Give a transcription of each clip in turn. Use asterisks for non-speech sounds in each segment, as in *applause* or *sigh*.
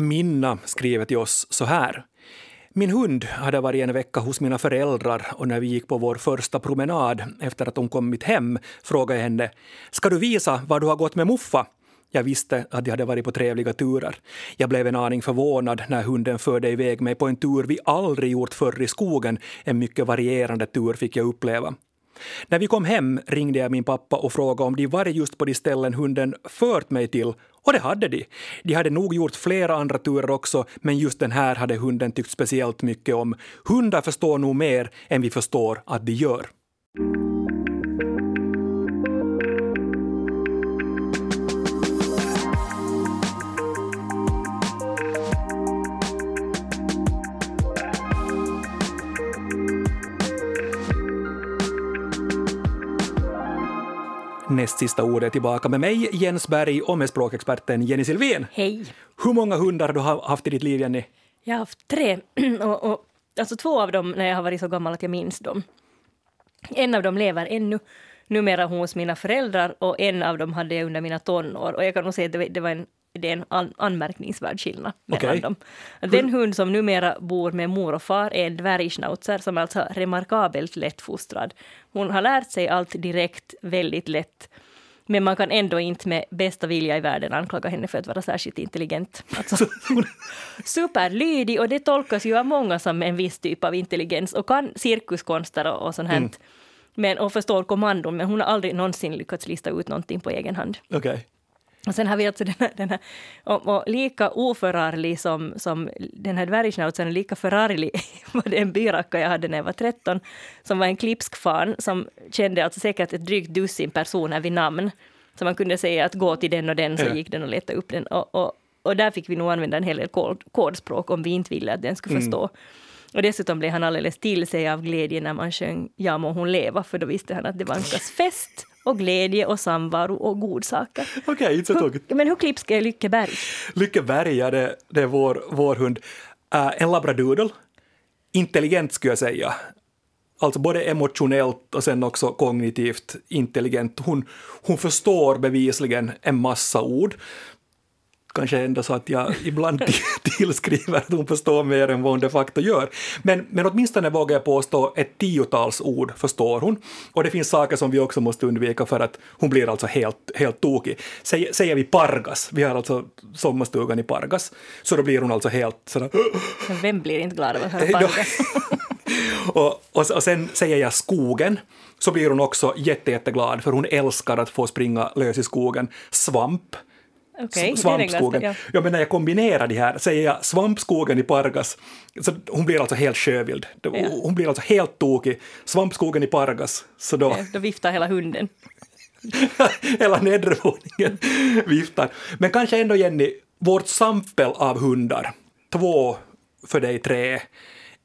Minna skriver till oss så här. Min hund hade varit en vecka hos mina föräldrar och när vi gick på vår första promenad efter att hon kommit hem frågade jag henne ”Ska du visa var du har gått med Muffa?” Jag visste att de hade varit på trevliga turer. Jag blev en aning förvånad när hunden förde iväg mig på en tur vi aldrig gjort förr i skogen. En mycket varierande tur fick jag uppleva. När vi kom hem ringde jag min pappa och frågade om de varit just på de ställen hunden fört mig till och det hade de. De hade nog gjort flera andra turer också, men just den här hade hunden tyckt speciellt mycket om. Hundar förstår nog mer än vi förstår att de gör. Näst sista ordet tillbaka med mig, Jens Berg, och med språkexperten Jenny Silvén. Hej. Hur många hundar har du haft i ditt liv, Jenny? Jag har haft tre. *clears throat* och, och, alltså två av dem när jag har varit så gammal att jag minns dem. En av dem lever ännu, numera hos mina föräldrar, och en av dem hade jag under mina tonår. Och jag kan nog säga att det, det var en det är en an anmärkningsvärd skillnad mellan okay. dem. Den hund som numera bor med mor och far är en dvärgschnauzer som är alltså remarkabelt lättfostrad. Hon har lärt sig allt direkt, väldigt lätt. Men man kan ändå inte med bästa vilja i världen anklaga henne för att vara särskilt intelligent. Alltså, *laughs* superlydig och det tolkas ju av många som en viss typ av intelligens och kan cirkuskonster och, och sånt här. Mm. Men, och förstår kommandon, men hon har aldrig någonsin lyckats lista ut någonting på egen hand. Okay. Och sen har vi alltså den här, den här och, och lika oförarglig som, som den här dvärgschnauzern, lika förarglig *laughs* var det en byracka jag hade när jag var 13, som var en klipsk fan som kände alltså säkert ett drygt dussin personer vid namn. Så man kunde säga att gå till den och den så ja. gick den och letade upp den. Och, och, och där fick vi nog använda en hel del kod, kodspråk om vi inte ville att den skulle mm. förstå. Och dessutom blev han alldeles till sig av glädje när man sjöng Ja må hon leva, för då visste han att det vankas fest och glädje och samvaro och godsaker. Okej, okay, inte så tråkigt. Men hur klipsk är Lyckeberg? Lyckeberg, ja, det, det är vår, vår hund. Uh, en labradoodle. Intelligent skulle jag säga. Alltså både emotionellt och sen också kognitivt intelligent. Hon, hon förstår bevisligen en massa ord kanske ändå så att jag ibland *laughs* tillskriver att hon förstår mer än vad hon de facto gör. Men, men åtminstone vågar jag påstå ett tiotals ord förstår hon. Och det finns saker som vi också måste undvika för att hon blir alltså helt, helt tokig. Säger, säger vi Pargas, vi har alltså sommarstugan i Pargas, så då blir hon alltså helt sådär... Vem blir inte glad av att höra *laughs* Pargas? *laughs* och, och, och sen säger jag skogen, så blir hon också jätte, jätteglad för hon älskar att få springa lös i skogen. Svamp, Okay, svampskogen. Ja. ja, men när jag kombinerar de här, säger jag svampskogen i Pargas, så hon blir alltså helt sjövild. Ja. Hon blir alltså helt tokig. Svampskogen i Pargas, så då... Ja, då viftar hela hunden. *laughs* hela nedre våningen viftar. Men kanske ändå, Jenny, vårt sampel av hundar, två för dig, tre,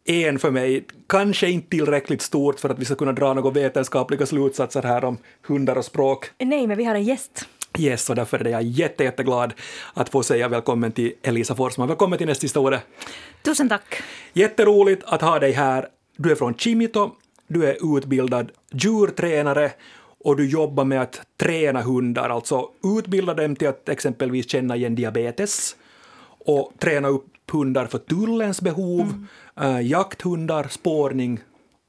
en för mig, kanske inte tillräckligt stort för att vi ska kunna dra några vetenskapliga slutsatser här om hundar och språk. Nej, men vi har en gäst. Yes, och därför är jag jätte, jätteglad att få säga välkommen till Elisa Forsman. Välkommen till nästa ordet. Tusen tack. Jätteroligt att ha dig här. Du är från Chimito, du är utbildad djurtränare och du jobbar med att träna hundar, alltså utbilda dem till att exempelvis känna igen diabetes och träna upp hundar för tullens behov, mm. äh, jakthundar, spårning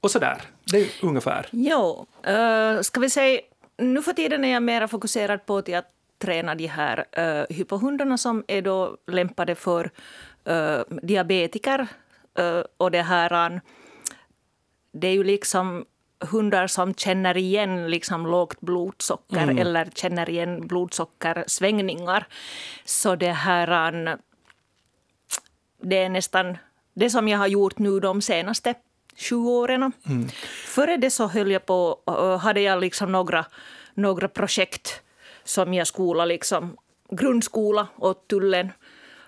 och sådär. Det är ungefär. Jo, uh, ska vi säga nu för tiden är jag mer fokuserad på att träna de här uh, hypohundarna som är då lämpade för uh, diabetiker. Uh, och det här, uh, det är ju liksom hundar som känner igen liksom lågt blodsocker mm. eller känner igen blodsockersvängningar. Så det här, det är nästan det som jag har gjort nu de senaste sju åren. Mm. Före det så höll jag på, hade jag liksom några, några projekt som jag skolade liksom grundskola åt tullen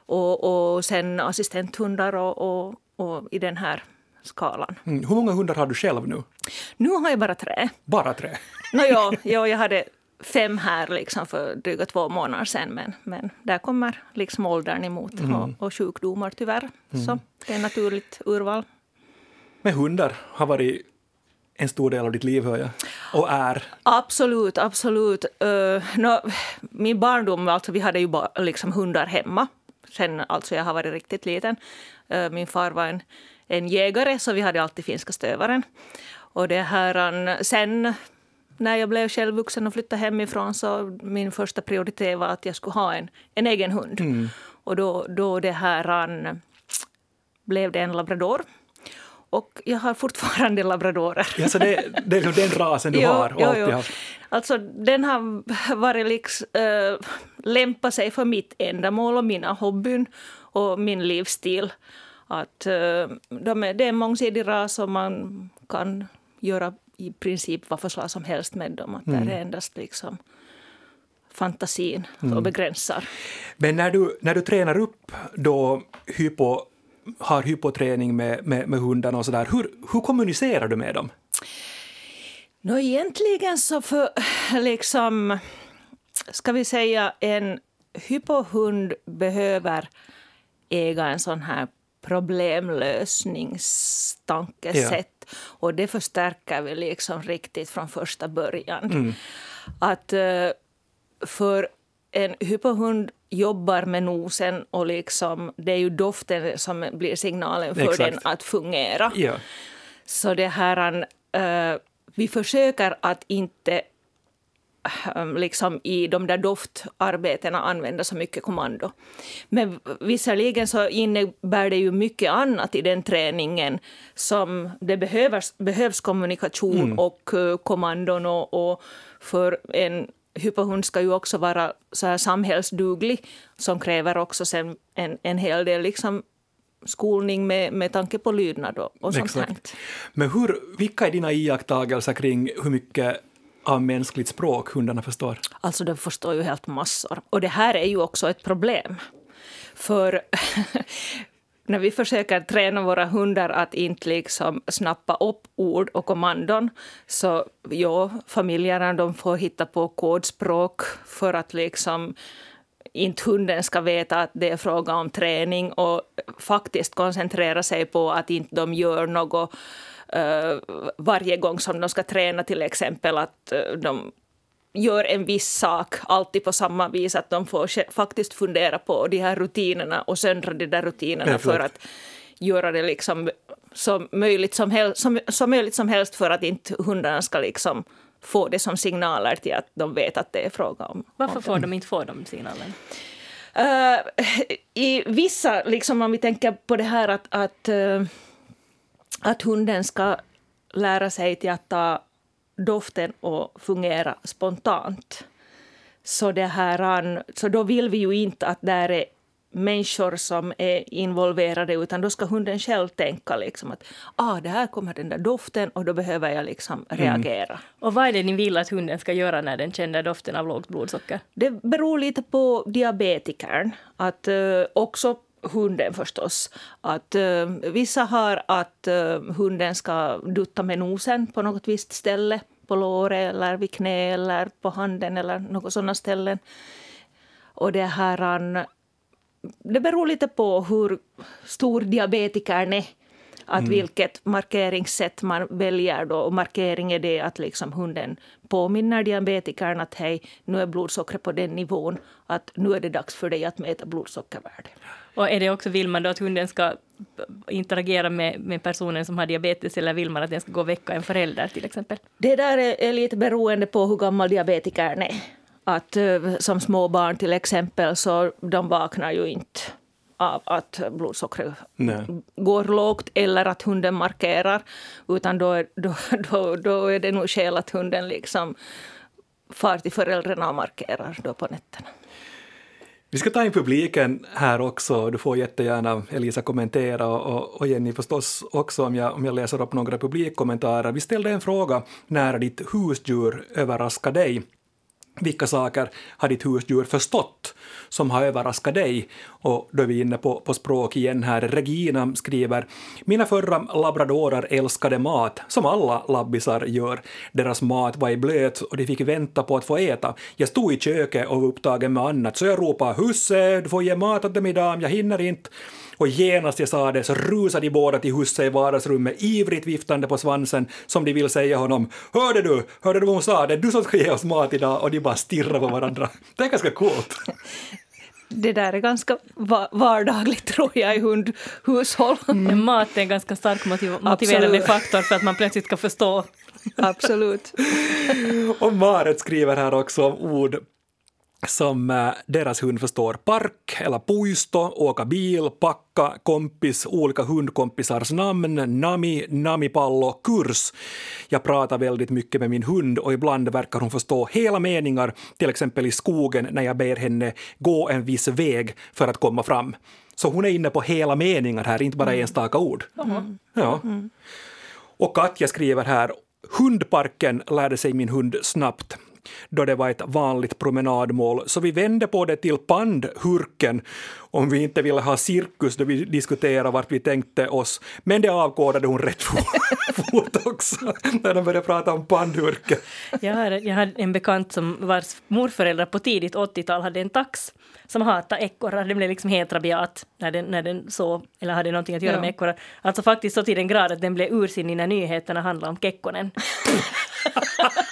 och, och sen assistenthundar och, och, och i den här skalan. Mm. Hur många hundar har du själv nu? Nu har jag bara tre. Bara tre? No, ja, ja, jag hade fem här liksom för dryga två månader sedan men, men där kommer liksom åldern emot mm. och, och sjukdomar tyvärr. Mm. Så det är naturligt urval. Men hundar har varit en stor del av ditt liv, hör jag. Och är. Absolut, absolut. Uh, no, min barndom, alltså, vi hade ju bara, liksom hundar hemma. sen alltså jag har varit riktigt liten. Eh, min far var en, en jägare så vi hade alltid finska stövaren. Och det här, sen när jag blev själv vuxen och flyttade hemifrån så min första prioritet var att jag skulle ha en, en egen hund. Mm. Och då, då det här blev det en labrador. Och jag har fortfarande labradorer. Ja, så det, det är den rasen du *laughs* jo, har och jo, alltid haft? Alltså, den har varit liksom, äh, lämpat sig för mitt ändamål och mina hobbyn och min livsstil. Att, äh, de är, det är en mångsidig ras och man kan göra i princip vad för slag som helst med dem. Att mm. Det är endast liksom fantasin mm. och begränsar. Men när du, när du tränar upp då hypo, har hypoträning med, med, med hundarna och så där, hur, hur kommunicerar du med dem? No, egentligen så för *laughs* liksom, ska vi säga en hypohund behöver äga en sån här problemlösningstankesätt. Ja. Och det förstärker vi liksom riktigt från första början. Mm. Att eh, för en hypohund jobbar med nosen och liksom, det är ju doften som blir signalen för Exakt. den att fungera. Ja. Så det här, uh, vi försöker att inte um, liksom i de där doftarbetena använda så mycket kommando. Men visserligen så innebär det ju mycket annat i den träningen som det behövs, behövs kommunikation mm. och uh, kommandon och, och för en hypohund ska ju också vara så här samhällsduglig som kräver också sen en, en hel del liksom skolning med, med tanke på lydnad och, och sånt här. Men hur, vilka är dina iakttagelser kring hur mycket av mänskligt språk hundarna förstår? Alltså de förstår ju helt massor. Och det här är ju också ett problem. För *laughs* när vi försöker träna våra hundar att inte liksom snappa upp ord och kommandon så ja, familjerna de får hitta på kodspråk för att liksom inte hunden ska veta att det är fråga om träning och faktiskt koncentrera sig på att inte de gör något uh, varje gång som de ska träna till exempel att uh, de gör en viss sak alltid på samma vis, att de får faktiskt fundera på de här rutinerna och söndra de där rutinerna för att göra det liksom så möjligt som, helst, som, så möjligt som helst för att inte hundarna ska liksom få det som signaler till att de vet att det är fråga om. Varför får de inte få de signalerna? Uh, I vissa, liksom om vi tänker på det här att, att, uh, att hunden ska lära sig till att ta doften att fungera spontant. Så, det här, så då vill vi ju inte att där är människor som är involverade utan då ska hunden själv tänka liksom att ah, det här kommer den där doften och då behöver jag liksom mm. reagera. Mm. Och vad är det ni vill att hunden ska göra när den känner doften av lågt blodsocker? Det beror lite på diabetikern. Att, uh, också hunden förstås. Att, uh, vissa har att uh, hunden ska dutta med nosen på något visst ställe på låret eller vid knä eller på handen eller något sådana ställen. Och det här... Det beror lite på hur stor diabetikern är. Att mm. vilket markeringssätt man väljer då. Och markering är det att liksom hunden påminner diabetikern att hej, nu är blodsockret på den nivån att nu är det dags för dig att mäta blodsockervärde. Och är det också, vill man då att hunden ska interagera med, med personen som har diabetes eller vill man att den ska gå och väcka en förälder till exempel? Det där är, är lite beroende på hur gammal diabetikern är. Att, eh, som små barn till exempel så de vaknar ju inte av att blodsockret Nej. går lågt eller att hunden markerar. Utan då, då, då, då är det nog skäl att hunden liksom far till föräldrarna och markerar då på nätterna. Vi ska ta in publiken här också. Du får jättegärna, Elisa, kommentera och, och Jenny förstås också om jag, om jag läser upp några publikkommentarer. Vi ställde en fråga när ditt husdjur överraskar dig. Vilka saker har ditt husdjur förstått som har överraskat dig? Och då är vi inne på, på språk igen här. Regina skriver “Mina förra labradorer älskade mat, som alla labbisar gör. Deras mat var i blöt och de fick vänta på att få äta. Jag stod i köket och var upptagen med annat, så jag ropade ”Husse, du får ge mat åt dem idag, jag hinner inte” och genast jag sa det så rusade de båda till husse i vardagsrummet ivrigt viftande på svansen som de vill säga honom ”Hörde du? Hörde du vad hon sa? Det är du som ska ge oss mat idag” och de bara stirrar på varandra. Det är ganska coolt. *laughs* det där är ganska vardagligt tror jag i hundhushåll. Mm. Mat är en ganska stark motiv motiverande Absolut. faktor för att man plötsligt ska förstå. Absolut. *laughs* och Maret skriver här också om ord som äh, deras hund förstår. Park eller puisto, åka bil, packa, kompis, olika hundkompisars namn, nami, namipallo, kurs. Jag pratar väldigt mycket med min hund och ibland verkar hon förstå hela meningar, till exempel i skogen när jag ber henne gå en viss väg för att komma fram. Så hon är inne på hela meningar här, inte bara mm. enstaka ord. Mm. Ja. Mm. Och Katja skriver här, hundparken lärde sig min hund snabbt då det var ett vanligt promenadmål, så vi vände på det till pandhurken om vi inte ville ha cirkus då vi diskuterade vart vi tänkte oss. Men det avkodade hon rätt fort *laughs* också när de började prata om pandhurken. Jag har, jag har en bekant som vars morföräldrar på tidigt 80-tal hade en tax som hatade ekorrar. Den blev liksom helt rabiat när den, när den sov eller hade någonting att göra ja. med ekorrar. Alltså faktiskt så till den grad att den blev ursinnig när nyheterna handlade om Kekkonen. *laughs*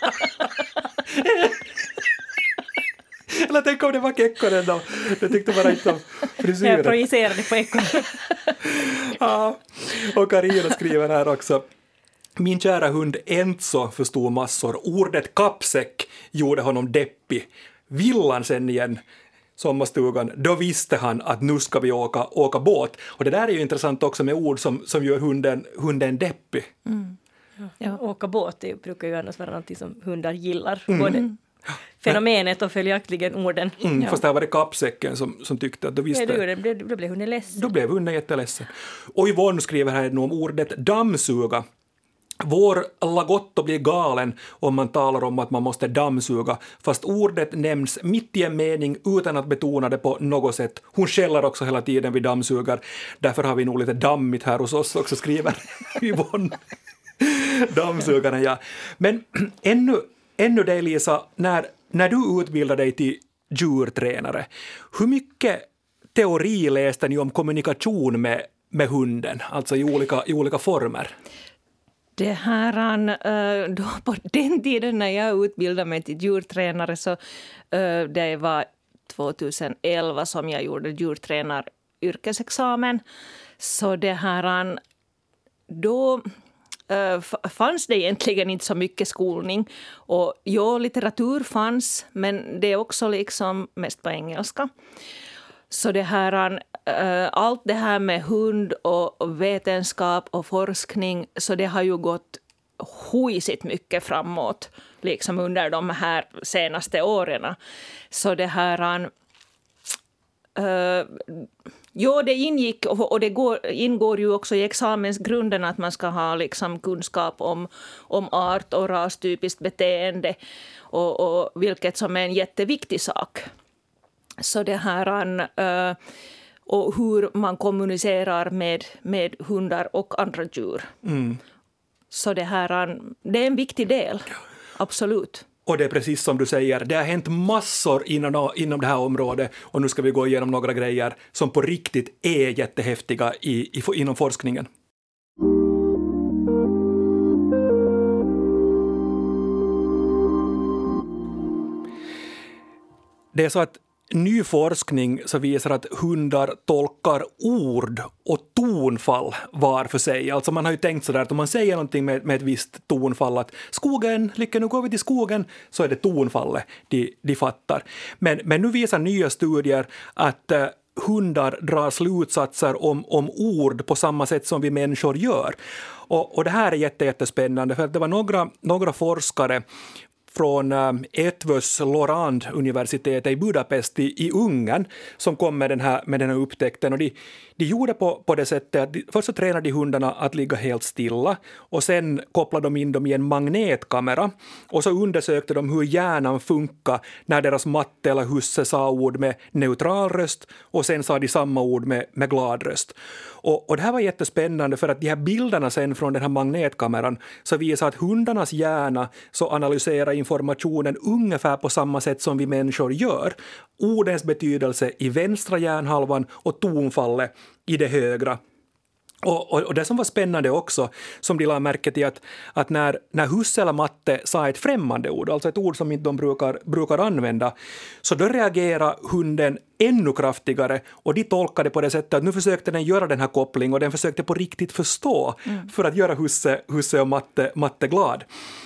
*laughs* Eller tänk om det var Kekkonen då. Det tyckte bara inte om frisyren. Jag projicerade på Kekkonen. *laughs* ja. Och Karina skriver här också. Min kära hund Enzo förstod massor. Ordet kappsäck gjorde honom deppig. Villan sen igen sommarstugan, då visste han att nu ska vi åka, åka båt. Och det där är ju intressant också med ord som, som gör hunden, hunden deppig. Mm. Ja. Åka båt det brukar ju annars vara något som hundar gillar. Mm. Både fenomenet och följaktligen orden. Mm, ja. Fast där var det kappsäcken som, som tyckte att då visste... Ja, det, då blev hunden ledsen. Då blev hunden jätteledsen. Och Yvonne skriver här om ordet dammsuga. Vår Lagotto blir galen om man talar om att man måste dammsuga, fast ordet nämns mitt i en mening utan att betona det på något sätt. Hon skäller också hela tiden vid dammsugar. Därför har vi nog lite dammigt här hos oss också, skriver *laughs* Yvonne. Dammsugaren, ja. Men *clears throat* ännu, ännu dig, Lisa, när, när du utbildade dig till djurtränare, hur mycket teori läste ni om kommunikation med, med hunden, alltså i olika, i olika former? Det här, eh, då på *laughs* den tiden när jag utbildade mig till djurtränare så eh, det var 2011 som jag gjorde djurtränaryrkesexamen. Så det här, då Eh, fanns det egentligen inte så mycket skolning. Och ja, litteratur fanns, men det är också liksom mest på engelska. Så det här, eh, allt det här med hund och vetenskap och forskning, så det har ju gått hojsigt mycket framåt liksom under de här senaste åren. Så det här... Uh, Jo, det ingick och det går, ingår ju också i examensgrunden att man ska ha liksom kunskap om, om art och rastypiskt beteende och, och vilket som är en jätteviktig sak. Så det här... Uh, och hur man kommunicerar med, med hundar och andra djur. Mm. Så det här det är en viktig del, absolut. Och det är precis som du säger, det har hänt massor inom, inom det här området och nu ska vi gå igenom några grejer som på riktigt är jättehäftiga i, i, inom forskningen. Det är så att ny forskning så visar att hundar tolkar ord och tonfall var för sig. Alltså man har ju tänkt sådär att om man säger någonting med, med ett visst tonfall att skogen, lycka nu går vi till skogen, så är det tonfallet de, de fattar. Men, men nu visar nya studier att uh, hundar drar slutsatser om, om ord på samma sätt som vi människor gör. Och, och det här är jättespännande, för att det var några, några forskare från eh, Etvös Lorand universitetet i Budapest i, i Ungern som kom med den här, med den här upptäckten. Och de, de gjorde på, på det sättet att de, först så tränade de hundarna att ligga helt stilla och sen kopplade de in dem i en magnetkamera och så undersökte de hur hjärnan funkar när deras matte eller husse sa ord med neutral röst och sen sa de samma ord med, med glad röst. Och, och det här var jättespännande för att de här bilderna sen från den här magnetkameran så visar att hundarnas hjärna så analyserar informationen ungefär på samma sätt som vi människor gör. Ordens betydelse i vänstra hjärnhalvan och tonfallet i det högra. Och, och, och, det som var spännande också, som de la märke till, att, att när, när Husse eller Matte sa ett främmande ord, alltså ett ord som inte de brukar, brukar använda, så då reagerade hunden ännu kraftigare och de tolkade på det sättet att nu försökte den göra den här kopplingen och den försökte på riktigt förstå mm. för att göra Husse, Husse och Matte, Matte glad.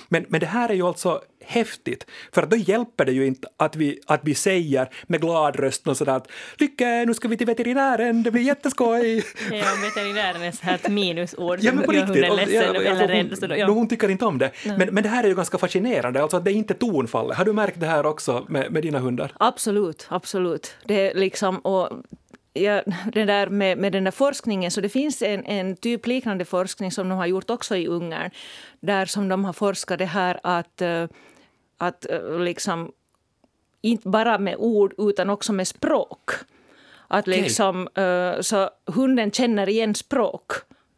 Men, men det här är ju alltså häftigt, för att då hjälper det ju inte att vi, att vi säger med glad röst och sådär att Lycke, nu ska vi till veterinären, det blir jätteskoj. *laughs* ja, veterinären är så här ett minusord ja, men på riktigt. Hon är ledsen ja, eller rädd. Hon, ja. hon tycker inte om det. Men, men det här är ju ganska fascinerande, alltså att det är inte tonfallet. Har du märkt det här också med, med dina hundar? Absolut, absolut. Det är liksom, och ja, det där med, med den där forskningen, så det finns en, en typ liknande forskning som de har gjort också i Ungern, där som de har forskat det här att, eh, att eh, liksom inte bara med ord utan också med språk. Att liksom, okay. så hunden känner igen språk.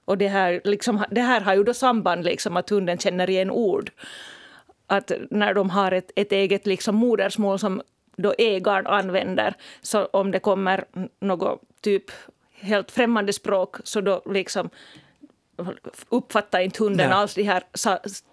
Och det här, liksom, det här har ju då samband, liksom, att hunden känner igen ord. Att när de har ett, ett eget liksom, modersmål som då ägaren använder. Så om det kommer något typ helt främmande språk så då liksom uppfattar inte hunden Nej. alls de här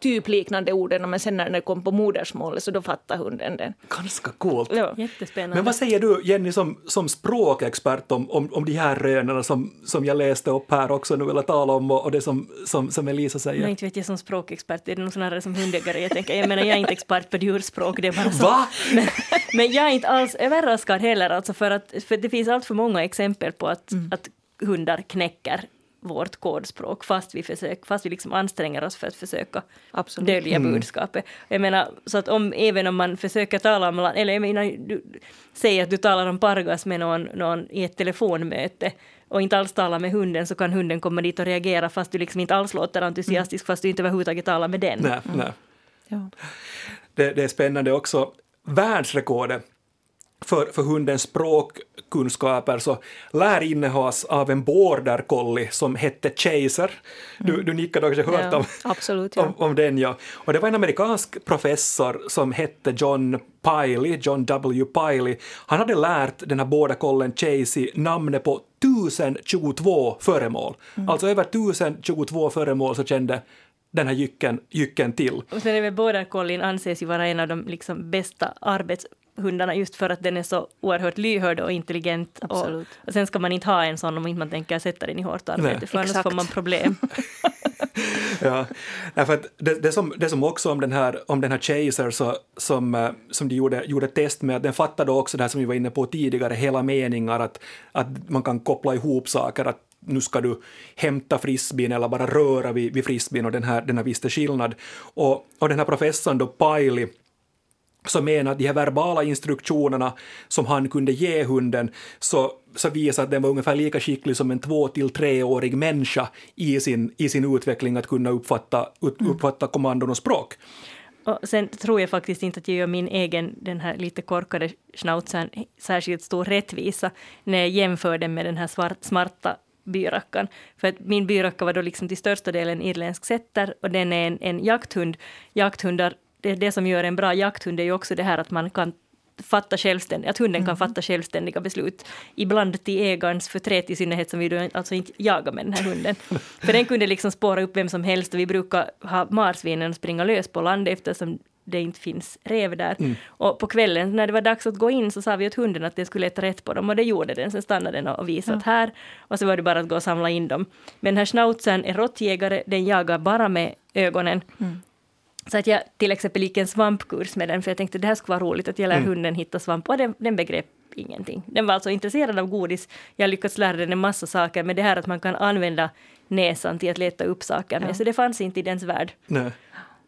typliknande orden, men sen när det kom på modersmålet så då fattar hunden den. Ganska coolt. Ja. Jättespännande. Men vad säger du, Jenny, som, som språkexpert om, om, om de här rönen som, som jag läste upp här också nu vill tala om och, och det som, som, som Elisa säger? Nej, inte vet jag som språkexpert, det är nog snarare som hundägare. Jag tänker, jag menar, jag är inte expert på djurspråk, det är bara så. Va? Men, men jag är inte alls överraskad heller, alltså för, att, för det finns allt för många exempel på att, mm. att hundar knäcker vårt kodspråk fast vi, försöker, fast vi liksom anstränger oss för att försöka Absolut. dölja mm. budskapet. Jag menar, så att om, även om man försöker tala om, eller jag menar, du säger att du talar om Pargas med någon, någon i ett telefonmöte och inte alls talar med hunden så kan hunden komma dit och reagera fast du liksom inte alls låter entusiastisk mm. fast du inte överhuvudtaget talar med den. Nej, mm. nej. Ja. Det, det är spännande också. Världsrekordet för, för hundens språkkunskaper så lär innehas av en border collie som hette Chaser. Du, mm. du nickade också, hört ja, om, absolut, ja. om, om, den ja. Och det var en amerikansk professor som hette John Piley, John W. Piley. Han hade lärt den här border collien Chasey namnet på 1022 föremål. Mm. Alltså över 1022 föremål så kände den här jycken, jycken till. Och sen är väl border collien anses ju vara en av de liksom bästa arbets hundarna just för att den är så oerhört lyhörd och intelligent. Och, och, sen ska man inte ha en sån om inte man tänker sätta den i hårt arbete, för annars får man problem. *laughs* ja, för att det, det, som, det som också om den här, om den här Chaser så, som, eh, som de gjorde, gjorde test med, den fattade också det här som vi var inne på tidigare, hela meningar, att, att man kan koppla ihop saker, att nu ska du hämta frisbeen eller bara röra vid, vid frisbeen och den här, den här visste skillnad. Och, och den här professorn då, Piley, så menar att de här verbala instruktionerna som han kunde ge hunden så, så visar att den var ungefär lika skicklig som en två till treårig människa i sin, i sin utveckling att kunna uppfatta, mm. uppfatta kommandon och språk. Och sen tror jag faktiskt inte att jag gör min egen, den här lite korkade schnauzern, särskilt stor rättvisa när jag jämför den med den här svart, smarta byrackan. För att min byracka var då liksom till största delen irländsk setter och den är en, en jakthund. Jakthundar det, det som gör en bra jakthund är ju också det här att man kan fatta självständigt, att hunden kan mm. fatta självständiga beslut. Ibland till ägarens förtret, i synnerhet som vi då alltså inte jagar med den här hunden. *laughs* För den kunde liksom spåra upp vem som helst och vi brukar ha marsvinen springa lös på land eftersom det inte finns rev där. Mm. Och på kvällen när det var dags att gå in så sa vi åt hunden att det skulle leta rätt på dem och det gjorde den. Sen stannade den och visade ja. här och så var det bara att gå och samla in dem. Men den här schnauzern är råttjägare, den jagar bara med ögonen. Mm. Så att jag till exempel gick en svampkurs med den, för jag tänkte det här skulle vara roligt att jag lär mm. hunden hitta svamp, och den, den begrep ingenting. Den var alltså intresserad av godis, jag har lyckats lära den en massa saker, men det här att man kan använda näsan till att leta upp saker med, ja. så det fanns inte i dens värld. Nej.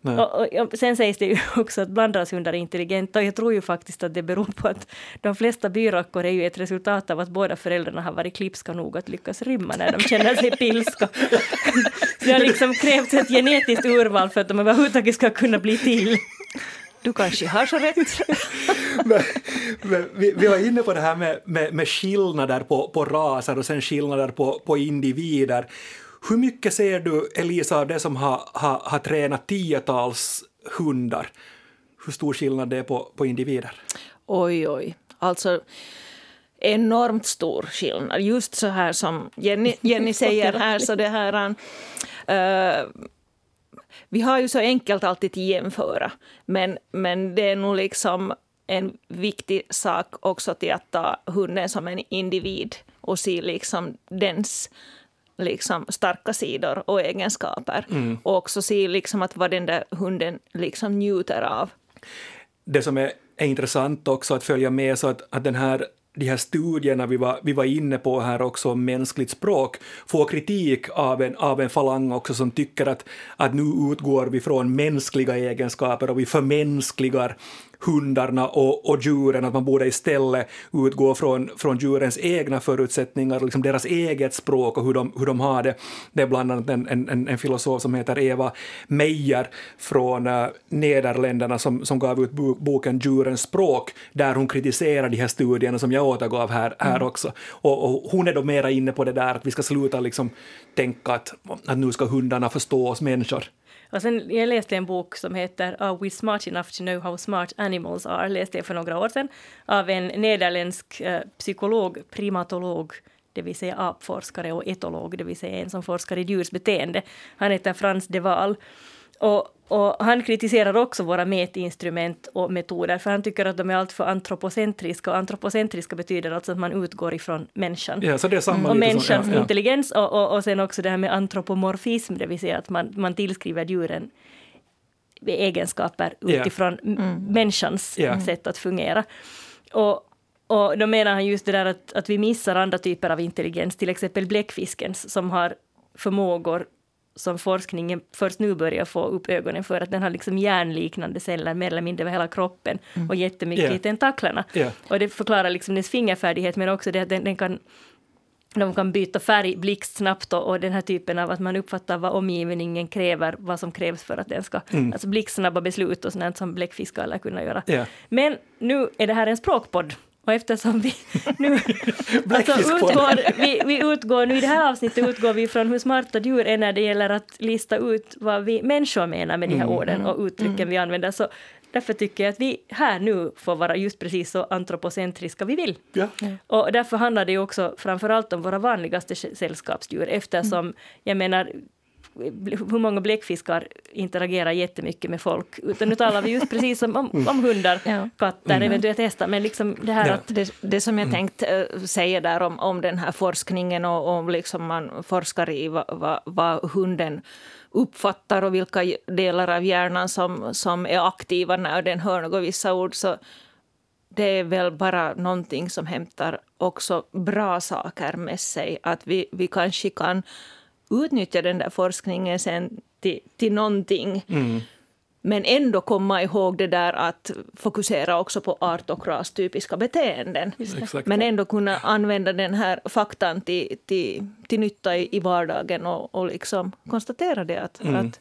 Och, och, och, sen sägs det ju *laughs* också att blandrashundar är intelligenta och jag tror ju faktiskt att det beror på att de flesta byrackor är ju ett resultat av att båda föräldrarna har varit klipska nog att lyckas rymma när de känner sig pilska. Så det har liksom krävts ett genetiskt urval för att de överhuvudtaget ska kunna bli till. Du kanske har så rätt. *laughs* men, men, vi, vi, var inne på det här med, med, med skillnader på, på raser och sen skillnader på, på individer. Hur mycket ser du, Elisa, av det som har, har, har tränat tiotals hundar? Hur stor skillnad det är på, på individer? Oj, oj. Alltså, enormt stor skillnad. Just så här som Jenny, *laughs* Jenny säger här, så det här... Uh, vi har ju så enkelt alltid att jämföra, men, men det är nog liksom en viktig sak också till att ta hunden som en individ och se liksom dens liksom starka sidor och egenskaper. Mm. Och också se liksom att vad den där hunden liksom njuter av. Det som är, är intressant också att följa med så att, att den här de här studierna vi var, vi var inne på här också om mänskligt språk får kritik av en, av en falang också som tycker att, att nu utgår vi från mänskliga egenskaper och vi förmänskligar hundarna och, och djuren, att man borde istället utgå från, från djurens egna förutsättningar, liksom deras eget språk och hur de, hur de har det. Det är bland annat en, en, en filosof som heter Eva Meyer från äh, Nederländerna som, som gav ut boken Djurens språk, där hon kritiserar de här studierna som jag återgav här, här mm. också. Och, och, hon är då mera inne på det där att vi ska sluta liksom tänka att, att nu ska hundarna förstå oss människor. Och sen, jag läste en bok som heter Are we smart enough to know how smart animals are? läste jag för några år sedan av en nederländsk eh, psykolog, primatolog, det vill säga apforskare och etolog, det vill säga en som forskar i djurs beteende. Han heter Frans de Waal. Och, och, han kritiserar också våra mätinstrument och metoder, för han tycker att de är alltför antropocentriska. Och antropocentriska betyder alltså att man utgår ifrån människan. Ja, så det är samma och människans som, ja, intelligens och, och, och sen också det här med antropomorfism, det vill säga att man, man tillskriver djuren egenskaper utifrån yeah. mm. människans yeah. sätt att fungera. Och, och då menar han just det där att, att vi missar andra typer av intelligens, till exempel bläckfiskens som har förmågor som forskningen först nu börjar få upp ögonen för, att den har liksom järnliknande celler mer eller mindre över hela kroppen mm. och jättemycket yeah. i tentaklerna. Yeah. Och det förklarar liksom dess fingerfärdighet, men också det att den, den kan de kan byta färg blixtsnabbt och, och den här typen av att man uppfattar vad omgivningen kräver, vad som krävs för att den ska... Mm. Alltså blixtsnabba beslut och sånt som bläckfiskar lär kunna göra. Yeah. Men nu är det här en språkpodd och eftersom vi *laughs* nu alltså utgår, vi, vi utgår nu i det här avsnittet utgår vi från hur smarta djur är när det gäller att lista ut vad vi människor menar med de här mm. orden och uttrycken mm. vi använder. Så därför tycker jag att vi här nu får vara just precis så antropocentriska vi vill. Ja. Och därför handlar det ju också framför allt om våra vanligaste sällskapsdjur eftersom, mm. jag menar, hur många bläckfiskar interagerar jättemycket med folk, utan nu talar vi just precis som om, om hundar, ja. katter, mm. eventuellt hästar, men liksom det här ja. att... Det, det som jag mm. tänkt äh, säga där om, om den här forskningen och om liksom man forskar i vad, vad, vad hunden uppfattar och vilka delar av hjärnan som, som är aktiva när den hör något vissa ord, så det är väl bara någonting som hämtar också bra saker med sig. Att vi, vi kanske kan utnyttja den där forskningen sen till, till någonting. Mm. Men ändå komma ihåg det där att fokusera också på art och rastypiska beteenden. Men ändå kunna använda den här faktan till, till, till nytta i, i vardagen och, och liksom konstatera det att, mm. att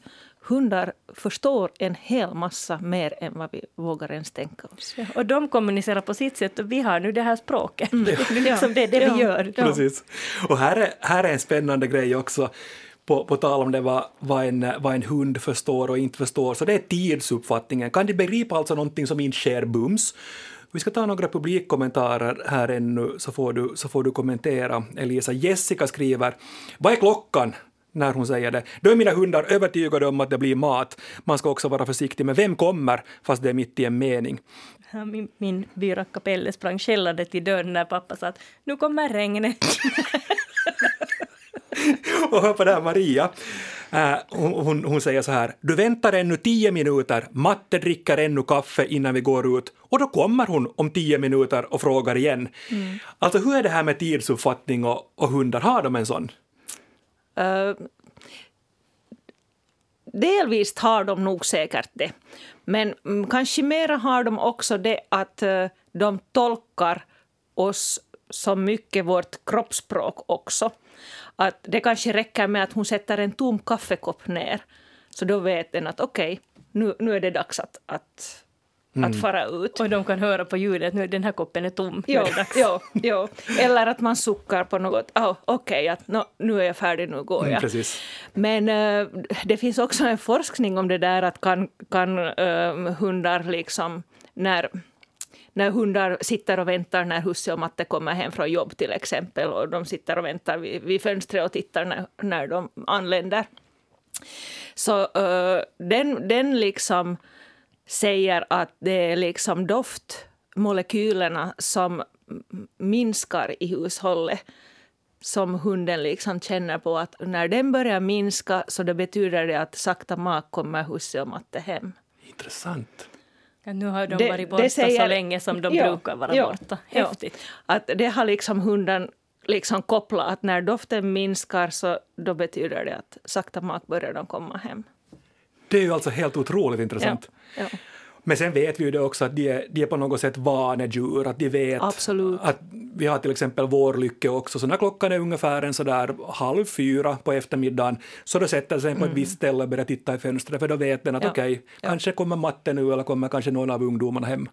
hundar förstår en hel massa mer än vad vi vågar ens tänka oss. Ja, och de kommunicerar på sitt sätt och vi har nu det här språket. Mm. *laughs* Det är liksom det, det ja. vi gör. Ja. Precis. Och här är, här är en spännande grej också på, på tal om det vad, vad, en, vad en hund förstår och inte förstår, så det är tidsuppfattningen. Kan de begripa alltså någonting som inte sker bums? Vi ska ta några publikkommentarer här ännu så får du, så får du kommentera. Elisa Jessica skriver Vad är klockan? När hon säger det. Då är mina hundar övertygade om att det blir mat. Man ska också vara försiktig med vem kommer, fast det är mitt i en mening. Min, min byrackapelle sprang skällande till dörren när pappa sa att nu kommer regnet. *laughs* och hör på det här Maria. Uh, hon, hon, säger så här, du väntar ännu tio minuter, matte dricker ännu kaffe innan vi går ut och då kommer hon om tio minuter och frågar igen. Mm. Alltså hur är det här med tidsuppfattning och, och hundar, har de en sån? Uh, delvis har de nog säkert det. Men mm, kanske mera har de också det att uh, de tolkar oss så mycket vårt kroppsspråk också. Att det kanske räcker med att hon sätter en tom kaffekopp ner. Så då vet den att okej, okay, nu, nu är det dags att, att Mm. att fara ut. Och de kan höra på ljudet nu den här koppen är tom. Jo, jo, jo. Eller att man suckar på något. Oh, Okej, okay, no, nu är jag färdig, nu går mm, jag. Mm, Men uh, det finns också en forskning om det där att kan, kan uh, hundar liksom när när hundar sitter och väntar när husse och matte kommer hem från jobb till exempel och de sitter och väntar vid, vid fönstret och tittar när, när de anländer. Så uh, den, den liksom säger att det är liksom doftmolekylerna som minskar i hushållet som hunden liksom känner på att när den börjar minska så det betyder det att sakta mak kommer husse och matte hem. Intressant. Ja, nu har de det, varit borta säger, så länge som de ja, brukar vara ja, borta. Häftigt. Att det har liksom hunden liksom kopplat att när doften minskar så då betyder det att sakta mak börjar de komma hem. Det är ju alltså helt otroligt intressant. Ja, ja. Men sen vet vi ju det också att de är, de är på något sätt vanedjur, att de vet Absolut. att vi har till exempel vårlycke också, så när klockan är ungefär en sådär halv fyra på eftermiddagen så då sätter sig på ett mm. visst ställe och börjar titta i fönstret för då vet den att ja. okej, okay, ja. kanske kommer matte nu eller kommer kanske någon av ungdomarna hem.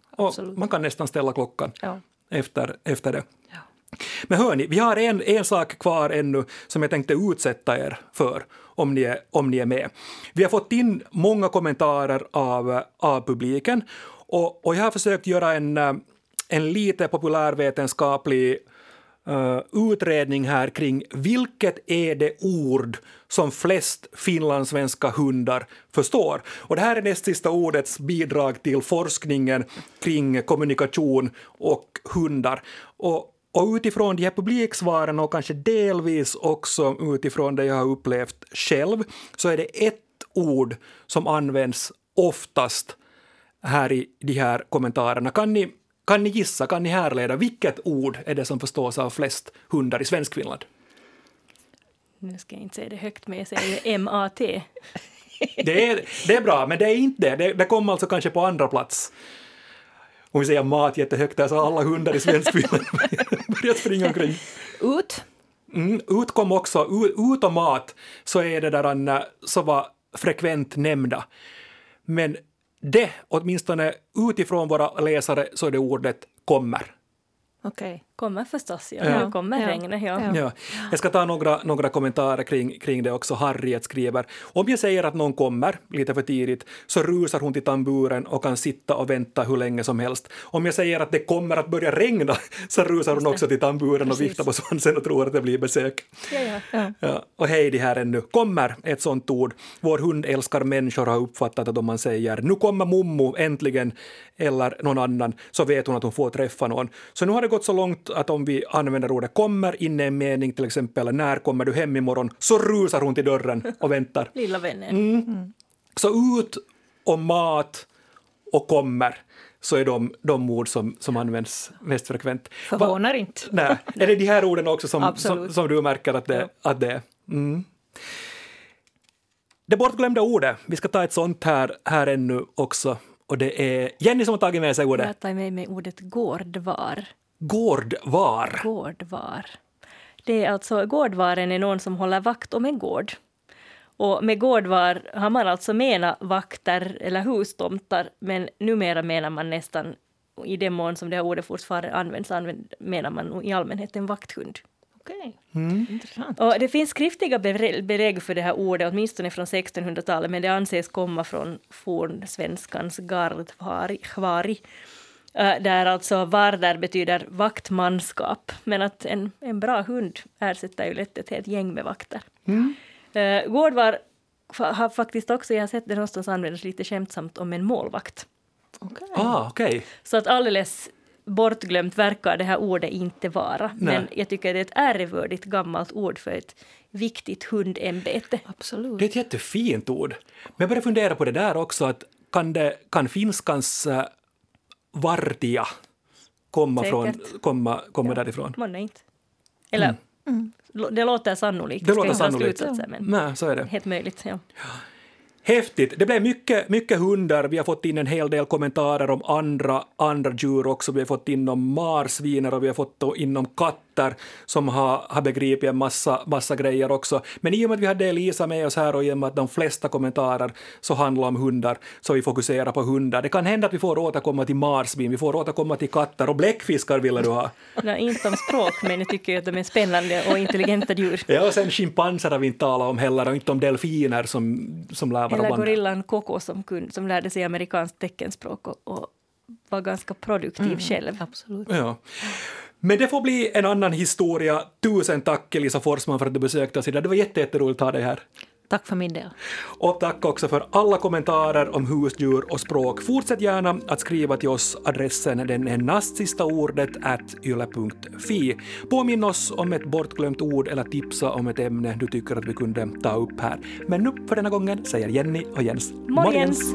Man kan nästan ställa klockan ja. efter, efter det. Men hörni, vi har en, en sak kvar ännu som jag tänkte utsätta er för om ni är, om ni är med. Vi har fått in många kommentarer av, av publiken och, och jag har försökt göra en, en lite populärvetenskaplig Uh, utredning här kring vilket är det ord som flest finlandssvenska hundar förstår. Och det här är näst sista ordets bidrag till forskningen kring kommunikation och hundar. Och och utifrån de här publiksvaren och kanske delvis också utifrån det jag har upplevt själv så är det ett ord som används oftast här i de här kommentarerna. Kan ni, kan ni gissa, kan ni härleda vilket ord är det som förstås av flest hundar i Svenskfinland? Nu ska jag inte säga det högt, men jag säger MAT. Det är, det är bra, men det är inte det. Det kommer alltså kanske på andra plats om vi säger mat jättehögt där så alla hundar i svenskfilmen *laughs* börjar springa omkring. Ut? Mm, ut kom också, ut, och mat så är det där så var frekvent nämnda. Men det, åtminstone utifrån våra läsare, så är det ordet kommer. Okay. Kommer förstås, ja. ja. kommer ja. regnet. Ja. Ja. Jag ska ta några, några kommentarer kring, kring det också. Harriet skriver om jag säger att någon kommer lite för tidigt så rusar hon till tamburen och kan sitta och vänta hur länge som helst. Om jag säger att det kommer att börja regna *laughs* så rusar hon också till tamburen och viftar på svansen och tror att det blir besök. Ja, ja. Ja. Och Heidi här ännu. Kommer ett sånt ord. Vår hund älskar människor har uppfattat att om man säger nu kommer Mommo äntligen eller någon annan så vet hon att hon får träffa någon. Så nu har det gått så långt att om vi använder ordet kommer in i en mening, till exempel när kommer du hem imorgon, så rusar hon till dörren och väntar. *laughs* Lilla vännen. Mm. Så ut och mat och kommer så är de, de ord som, som används mest frekvent. Förvånar Va, inte. Nej, är det de här orden också som, som, som, du märker att det, ja. att det är? Mm. Det bortglömda ordet, vi ska ta ett sånt här, här ännu också. Och det är Jenny som har tagit med sig ordet. Jag tagit med mig ordet gårdvar. Gårdvar? Gårdvar. Det är alltså, gårdvaren är någon som håller vakt om en gård. Och med gårdvar har man alltså menat vakter eller hustomtar, men numera menar man nästan, i den mån som det här ordet fortfarande används, menar man i allmänhet en vakthund. Okej, mm. intressant. Och det finns skriftliga belägg för det här ordet, åtminstone från 1600-talet, men det anses komma från fornsvenskans gardhvari, Eh, där alltså varder betyder vaktmanskap, men att en, en bra hund ersätter ju lätt ett helt gäng med vakter. Mm. Uh, gårdvar har faktiskt också, jag har sett det någonstans användas lite skämtsamt om en målvakt. Okay. Ah, okay. Så att alldeles bortglömt verkar det här ordet inte vara. Nej. Men jag tycker det är ett ärevördigt gammalt ord för ett viktigt hundämbete. Absolut. Det är ett jättefint ord. Men jag börjar fundera på det där också, att kan, det, kan finskans Vartija komma, från, komma, komma ja. därifrån. Månne inte. Eller, mm. det låter sannolikt. Det låter sannolikt. Men Nej, så är det. Helt möjligt, ja. Häftigt. Det blev mycket, mycket hundar. Vi har fått in en hel del kommentarer om andra, andra djur också. Vi har fått in om marsviner och vi har fått in om katter experter som har, har begripit en massa, massa grejer också. Men i och med att vi hade Elisa med oss här och i och med att de flesta kommentarer så handlar om hundar, så vi fokuserar på hundar. Det kan hända att vi får återkomma till marsvin, vi får återkomma till katter och bläckfiskar ville du ha. *laughs* Nej, inte om språk, men jag tycker att de är spännande och intelligenta djur. Ja, och sen schimpanser har vi inte talat om heller, och inte om delfiner som, som lär vara Eller gorillan Koko som, kun, som lärde sig amerikanskt teckenspråk och, och vara ganska produktiv Mm. själv. Absolut. Ja. Men det får bli en annan historia. Tusen tack Elisa Forsman för att du besökte oss idag. Det var jätte- jätteroligt att ha dig här. Tack för min del. Och tack också för alla kommentarer om husdjur och språk. Fortsätt gärna att skriva till oss. Adressen den är näst sista ordet at yle.fi. Påminn oss om ett bortglömt ord eller tipsa om ett ämne du tycker att vi kunde ta upp här. Men nu för denna gången säger Jenny och Jens Morgens!